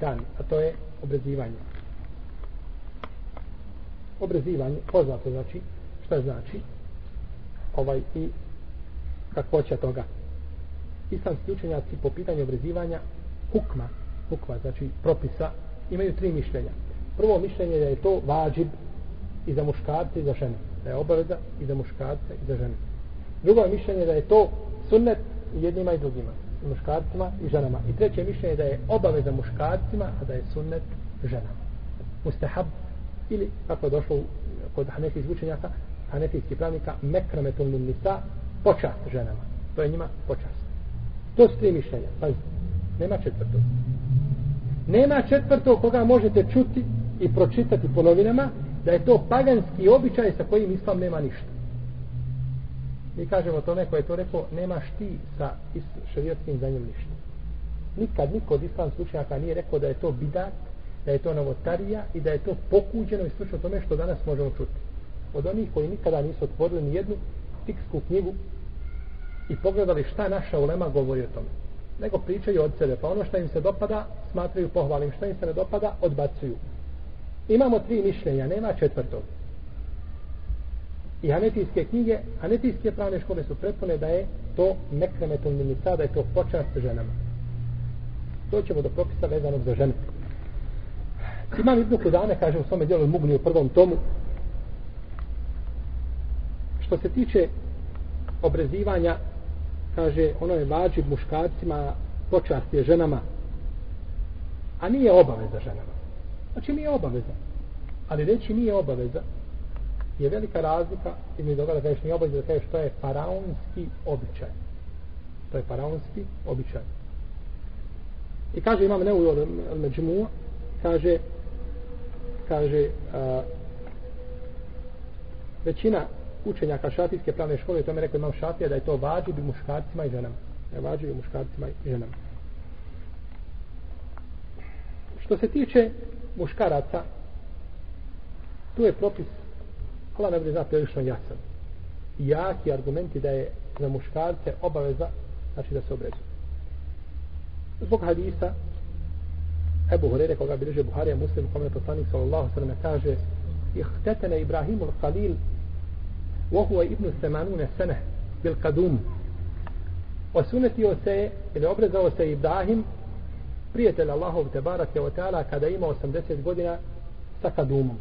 dan, a to je obrezivanje. Obrezivanje, poznato znači, šta znači, ovaj i kakvoća toga. Islamski učenjaci po pitanju obrezivanja hukma, hukma, znači propisa, imaju tri mišljenja. Prvo mišljenje je da je to vađib i za muškarce i za žene. Da je obaveza i za muškarce i za žene. Drugo je mišljenje da je to sunnet jednima i drugima. Muškarcima i ženama. I treće mišljenje da je obaveza muškarcima, a da je sunnet ženama. Mustahab ili kako je došlo kod hanefijskih učenjaka, hanefijskih pravnika, mekrametul min nisa, počast ženama. To je njima počast. To su tri mišljenja. Pazite, nema četvrtog. Nema četvrtog koga možete čuti i pročitati po novinama da je to paganski običaj sa kojim islam nema ništa. Mi kažemo tome ko je to rekao, nemaš ti sa šarijatskim znanjem ništa. Nikad niko od islamskih učenjaka nije rekao da je to bidat, da je to novotarija i da je to pokuđeno i slučno tome što danas možemo čuti. Od onih koji nikada nisu otvorili ni jednu fiksku knjigu i pogledali šta naša ulema govori o tome. Nego pričaju od sebe, pa ono što im se dopada smatraju pohvalim, što im se ne dopada odbacuju. Imamo tri mišljenja, nema četvrtog. I hanefijske knjige, hanefijske pravne škole su prepune da je to nekremetom minica, da je to počast ženama. To ćemo do propisa vezanog za žene. Imam Ibnu Kudane, kaže u svome djelu Mugni u prvom tomu, što se tiče obrezivanja, kaže, ono je vađib muškarcima, počast je ženama, a nije obaveza ženama. Znači nije obaveza. Ali reći nije obaveza, je velika razlika između toga da kažeš nije obaveza da kažeš to je faraonski običaj. To je faraonski običaj. I kaže imam ne u međumu, kaže kaže a, većina učenjaka šafijske pravne škole, to mi rekao imam šafija, da je to vađi bi muškarcima i ženama. Da je vađi bi muškarcima i ženama. Što se tiče muškaraca, tu je propis Allah ne bude znati prilično jasan. Jaki argumenti da je za muškarce obaveza znači da se obrezu. Zbog hadisa Ebu Hurere koga bilježe Buharija muslim kome je poslanik sallallahu sallam kaže ihtetene Ibrahimu al-Khalil وهو ابن ثمانون سنة بالقدوم وسنتio se ili obrezao se Ibrahim prijatelj Allahov te barake wa ta'ala kada ima 80 godina sa kadumom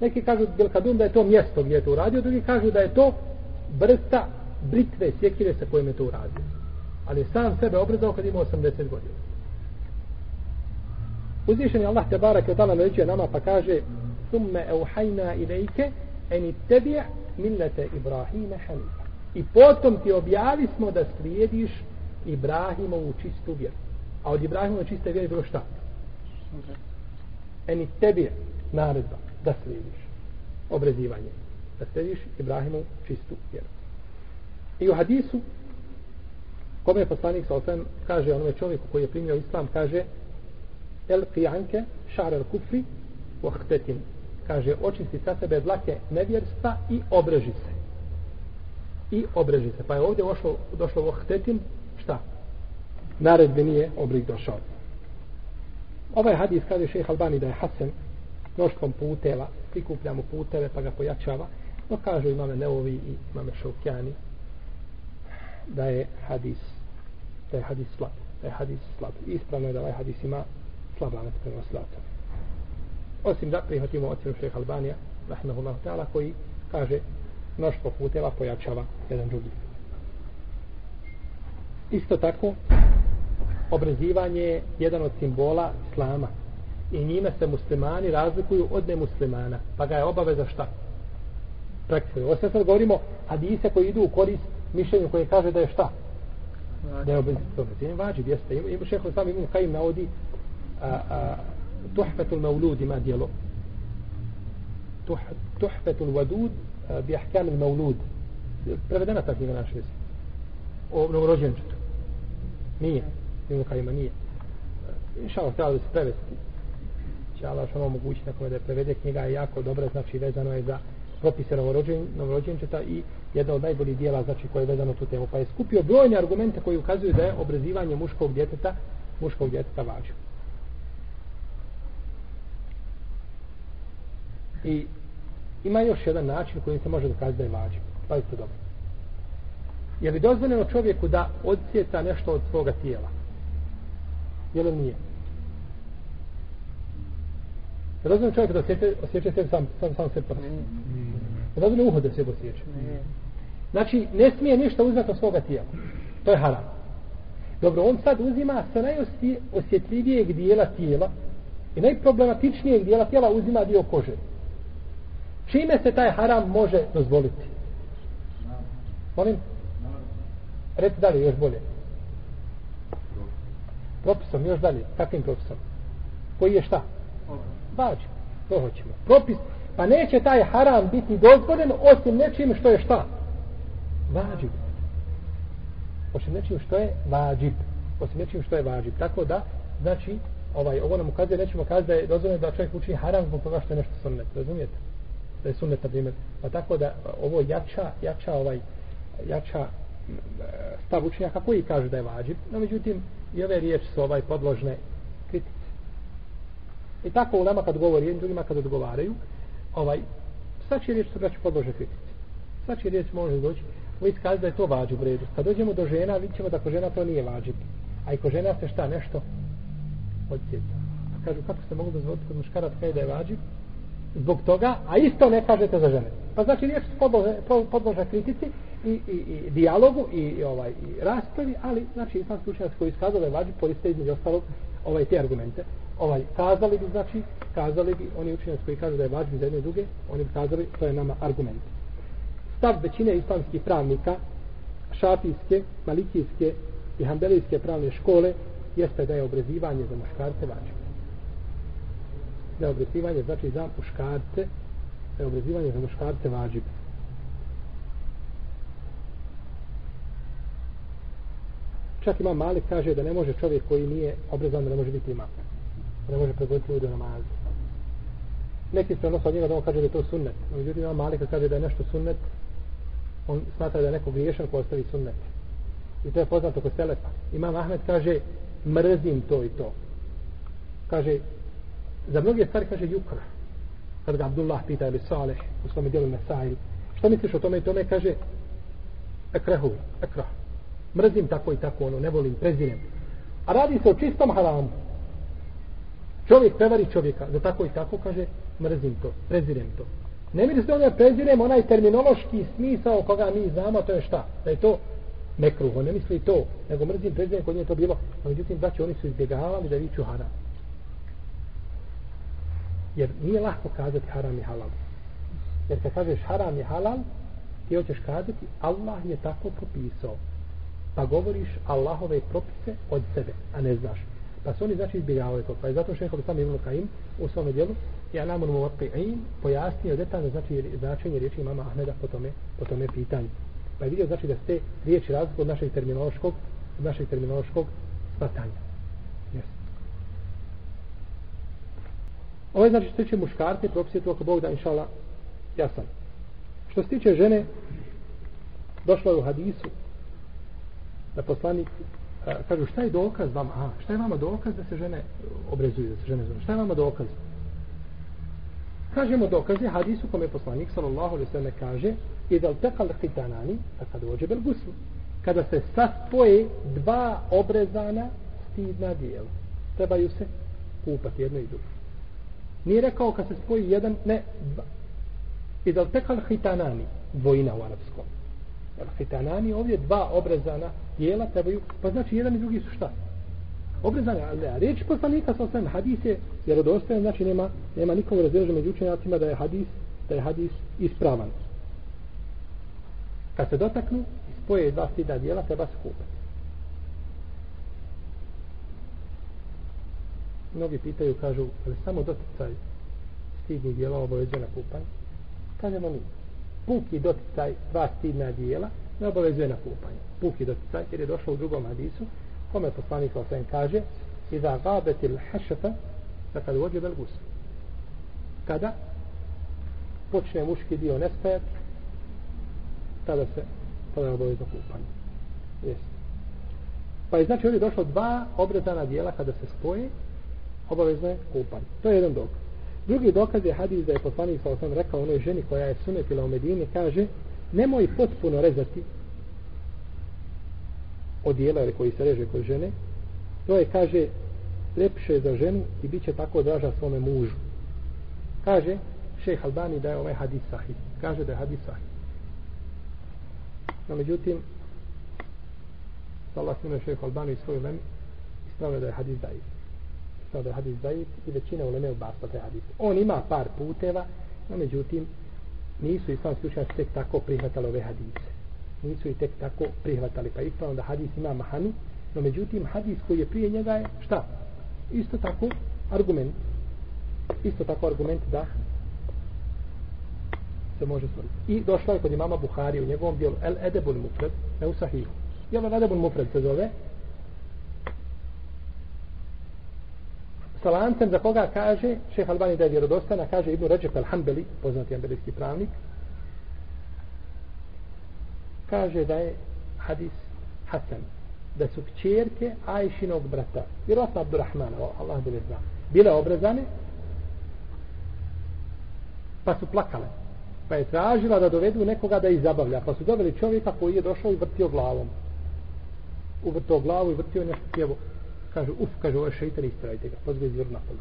Neki kažu bil kadum da je to mjesto gdje je to uradio, drugi kažu da je to vrsta britve, sjekire sa kojim je to uradio. Ali sam sebe obrezao kad ima 80 godina. Uzvišen je Allah te barak je tala naređuje nama pa kaže Thumme euhajna ilajke eni tebi millete Ibrahime hanifa. I potom ti objavili smo da slijediš Ibrahimovu čistu vjeru. A od Ibrahimovu čiste vjere bilo šta? Eni tebi naredba da slijediš obrezivanje. Da slijediš Ibrahimu čistu vjeru. I u hadisu kome je poslanik sa osam kaže onome čovjeku koji je primio islam kaže el qijanke šar el kufri vohtetin kaže očisti sa sebe dlake nevjerstva i obreži se i obreži se pa je ovdje došlo, došlo vohtetin šta? naredbe nije oblik došao ovaj hadis kaže šeha Albani da je Hasan mnoštvom puteva, prikupljamo puteve pa ga pojačava, no kažu imame Neovi i imame Šaukjani da je hadis da je hadis slab, da je hadis slab. Ispravno je da ovaj hadis ima slab lanac prenoslaca. Osim da prihvatimo ocjenu šeha Albanija, rahimahullahu ta'ala, koji kaže mnoštvo puteva pojačava jedan drugi. Isto tako, obrezivanje je jedan od simbola slama, i njime se muslimani razlikuju od nemuslimana. Pa ga je obaveza šta? Praktikuju ovo sad govorimo hadise koji idu u korist mišljenju koje kaže da je šta? Da je obaveza. Vađi jeste. Ima šeho sam imam kajim navodi a, a, tuhfetul maulud ima dijelo tuhfetul vadud bi ahkam il maulud prevedena ta knjiga naša jezik o novorođenčetu. Nije. Imam kajima nije. Inša Allah treba da se prevesti će Allah ono omogući nekome da je prevede knjiga je jako dobra, znači vezano je za propise novorođenčeta i jedna od najboljih dijela znači, koje je vezano tu temu. Pa je skupio brojne argumente koji ukazuju da je obrazivanje muškog djeteta, muškog djeteta važno. I ima još jedan način kojim se može dokazati da je važno. Pa je to dobro. Je li dozvoljeno čovjeku da odcijeta nešto od svoga tijela? Je li nije? Je dozvoljeno čovjeku da osjeća, osjeća se sam, sam, sam se prst? Je dozvoljeno uho da se osjeća? Znači, ne smije ništa uzeti od svoga tijela. To je haram. Dobro, on sad uzima sa najosjetljivijeg dijela tijela i najproblematičnijeg dijela tijela uzima dio kože. Čime se taj haram može dozvoliti? Molim? Reci dalje, još bolje. Propisom, još dalje. Kakvim propisom? Koji je šta? Vađi. To hoćemo. Propis. Pa neće taj haram biti dozvoljen osim nečim što je šta? Vađi. Osim nečim što je vađib. Osim nečim što je vađib. Tako da, znači, ovaj, ovo nam ukazuje, nećemo kazati da je dozvoljeno da čovjek uči haram zbog toga što je nešto sunnet. Razumijete? Da je sunnet, na primjer. Pa tako da ovo jača, jača ovaj, jača e, stav učenjaka koji kaže da je vađib, no međutim i ove riječi su ovaj podložne. I tako u nama kad govori jednim drugima kad odgovaraju, ovaj, svačije riječ se braći podložne kritice. Svačije riječ može doći, vi skazi da je to vađib u redu. Kad dođemo do žena, vidit ćemo da ko žena to nije vađib. A i ko žena se šta nešto odsjeća. A kažu kako ste mogli dozvoliti kod muškarac kaj da je vađib? Zbog toga, a isto ne kažete za žene. Pa znači riječ podloža, podloža kritici i, i, i dijalogu i, i, ovaj, i raspravi, ali znači islamski učenjac koji iskazali je vađib koriste između ostalog ovaj, te argumente. Ovaj, kazali bi, znači, kazali bi, oni učenjac koji kažu da je važni za jedne i druge, oni bi kazali, to je nama argument. Stav većine islamskih pravnika, šafijske, malikijske i hambelijske pravne škole, jeste da je obrezivanje za muškarce važno. Da je obrezivanje, znači za muškarce, da je obrezivanje za muškarce važno. Čak ima Malik kaže da ne može čovjek koji nije obrezan da ne može biti imam. Da ne može predvoditi ljudi u namazu. Neki se odnosno od njega da on kaže da je to sunnet. No, međutim, ima Malik kaže da je nešto sunnet, on smatra da je neko griješan ko ostavi sunnet. I to je poznato kod Selefa. Imam Ahmed kaže, mrzim to i to. Kaže, za mnoge stvari kaže Jukra. Kad ga Abdullah pita ili Saleh u svome dijelu Mesail, šta misliš o tome i tome, kaže, ekrehu, ekrah. mrzim tako i tako ono, ne volim, prezirem. A radi se o čistom haramu. Čovjek prevari čovjeka, da tako i tako kaže, mrzim to, prezirem to. Ne mi se onda prezirem onaj terminološki smisao koga mi znamo, to je šta? Da je to mekruh, on ne misli to, nego mrzim, prezirem, kod nje to bilo. A međutim, braći, oni su izbjegavali da viću haram. Jer nije lahko kazati haram i halal. Jer kad kažeš haram i halal, ti hoćeš kazati, Allah je tako propisao pa govoriš Allahove propise od sebe, a ne znaš. Pa su oni znači izbjegavali to. Pa je zato šeho sam Ibn Kajim u svom dijelu i nam u pojasnio detaljno znači značenje riječi mama Ahmeda po tome, po tome pitanju. Pa je vidio znači da ste riječi razliku od našeg terminološkog od našeg terminološkog shvatanja. Yes. Ovo je znači što se tiče muškarce, je to ako Bog da inšala jasan. Što se tiče žene, došlo je u hadisu da poslanik kažu šta je dokaz vam a šta je vama dokaz da se žene obrezuju da se žene zove šta je vama dokaz? Kažemo dokaze hadisu kome poslanik sallallahu alejhi ve sallam kaže "Idal taqal tekal faqad wajib al-ghusl." kada se sastoje dva obrezana stidna dijela trebaju se kupati jedno i drugo. Nije rekao kad se spoji jedan ne dva. Idal da tekal hitanani dvojina u arapskom hitanani ovdje dva obrezana tijela trebaju, pa znači jedan i drugi su šta? Obrezana, ali a riječ poslanika sa osvijem hadis je vjerodostojan, znači nema, nema nikomu razređa među učenjacima da je hadis, da je hadis ispravan. Kad se dotaknu, spoje dva stida dijela, treba se kupati. Mnogi pitaju, kažu, ali samo doticaj stidnih dijela obavezuje na kupanje? Kažemo nije puki doticaj dva stidna dijela ne obavezuje na kupanje. Puki doticaj, jer je došao u drugom hadisu, kome poslanik o kaže, i da gabetil hašefa, da kad uođe belgus. Kada počne muški dio nestajat, tada se, tada je obavezno kupanje. Jeste. Pa je znači ovdje došlo dva obrezana dijela kada se spoje, obavezno je kupanje. To je jedan dokaz. Drugi dokaz je hadis da je poslanik sa osam rekao onoj ženi koja je sunetila u Medini, kaže, nemoj potpuno rezati odijela ili koji se reže kod žene, to je, kaže, lepše za ženu i bit će tako draža svome mužu. Kaže, šejh Albani da je ovaj hadis sahih. Kaže da je hadis sahih. No, međutim, Allah svime šejh Albani svoj vreme ispravio da je hadis dajiv. Ispravio da je hadis dajiv i većina uleme odbasta taj hadis. On ima par puteva, no međutim, nisu islamski učenjaci tek tako prihvatali ove hadise. Nisu i tek tako prihvatali. Pa ispravno da hadis ima mahanu, no međutim, hadis koji je prije njega je šta? Isto tako argument. Isto tako argument da se može stvoriti. I došla je kod imama Buhari u njegovom dijelu El Edebul Mufred, ne u Sahihu. Jel El Edebul Mufred se zove sa lancem za koga kaže šeh Albani da je vjerodostana, kaže Ibnu Ređep al-Hambeli, poznati ambelijski pravnik, kaže da je hadis Hasan, da su kćerke Ajšinog brata, vjerojatno Abdurrahmana, Allah bi zna, bile obrezane, pa su plakale pa je tražila da dovedu nekoga da ih zabavlja pa su doveli čovjeka koji je došao i vrtio glavom. Uvrtio glavu i vrtio nešto tjevo kaže uf, kaže ovo je šeitan ispravite ga. Pozve izvr na polu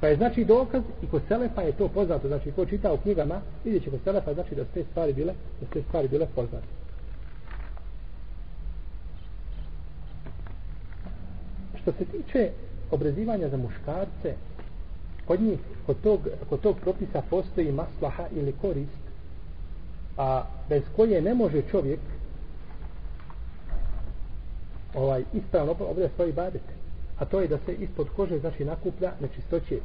pa je znači dokaz i kod Selefa je to poznato. Znači ko čita u knjigama vidjet će kod Selefa znači da ste stvari bile da ste stvari bile poznate. Što se tiče obrezivanja za muškarce kod njih, kod tog, kod tog propisa postoji maslaha ili korist, a bez koje ne može čovjek ovaj ispravno obavlja svoje ibadete. A to je da se ispod kože znači nakuplja nečistoće,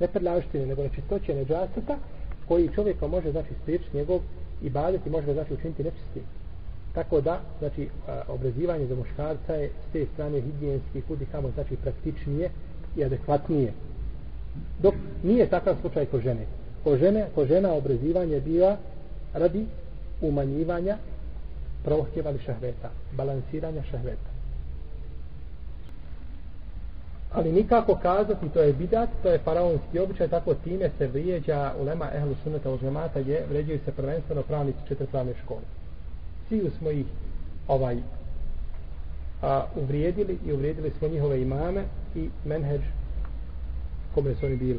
ne prljavštine, nego nečistoće neđasata, koji čovjeka može znači spriječiti njegov ibadet i može ga znači učiniti nečistim. Tako da, znači, obrezivanje za muškarca je s te strane higijenski kudi kamo znači praktičnije i adekvatnije dok nije takav slučaj ko žene ko žene, ko žena obrezivanje bila radi umanjivanja prohtjevali šahveta balansiranja šahveta ali nikako kazati to je bidat, to je faraonski običaj tako time se vrijeđa ulema ehlu sunneta u žemata je vređaju se prvenstveno pravnici četiri škole. Svi smo ih ovaj a, uvrijedili i uvrijedili smo njihove imame i menheđ kome su oni bili.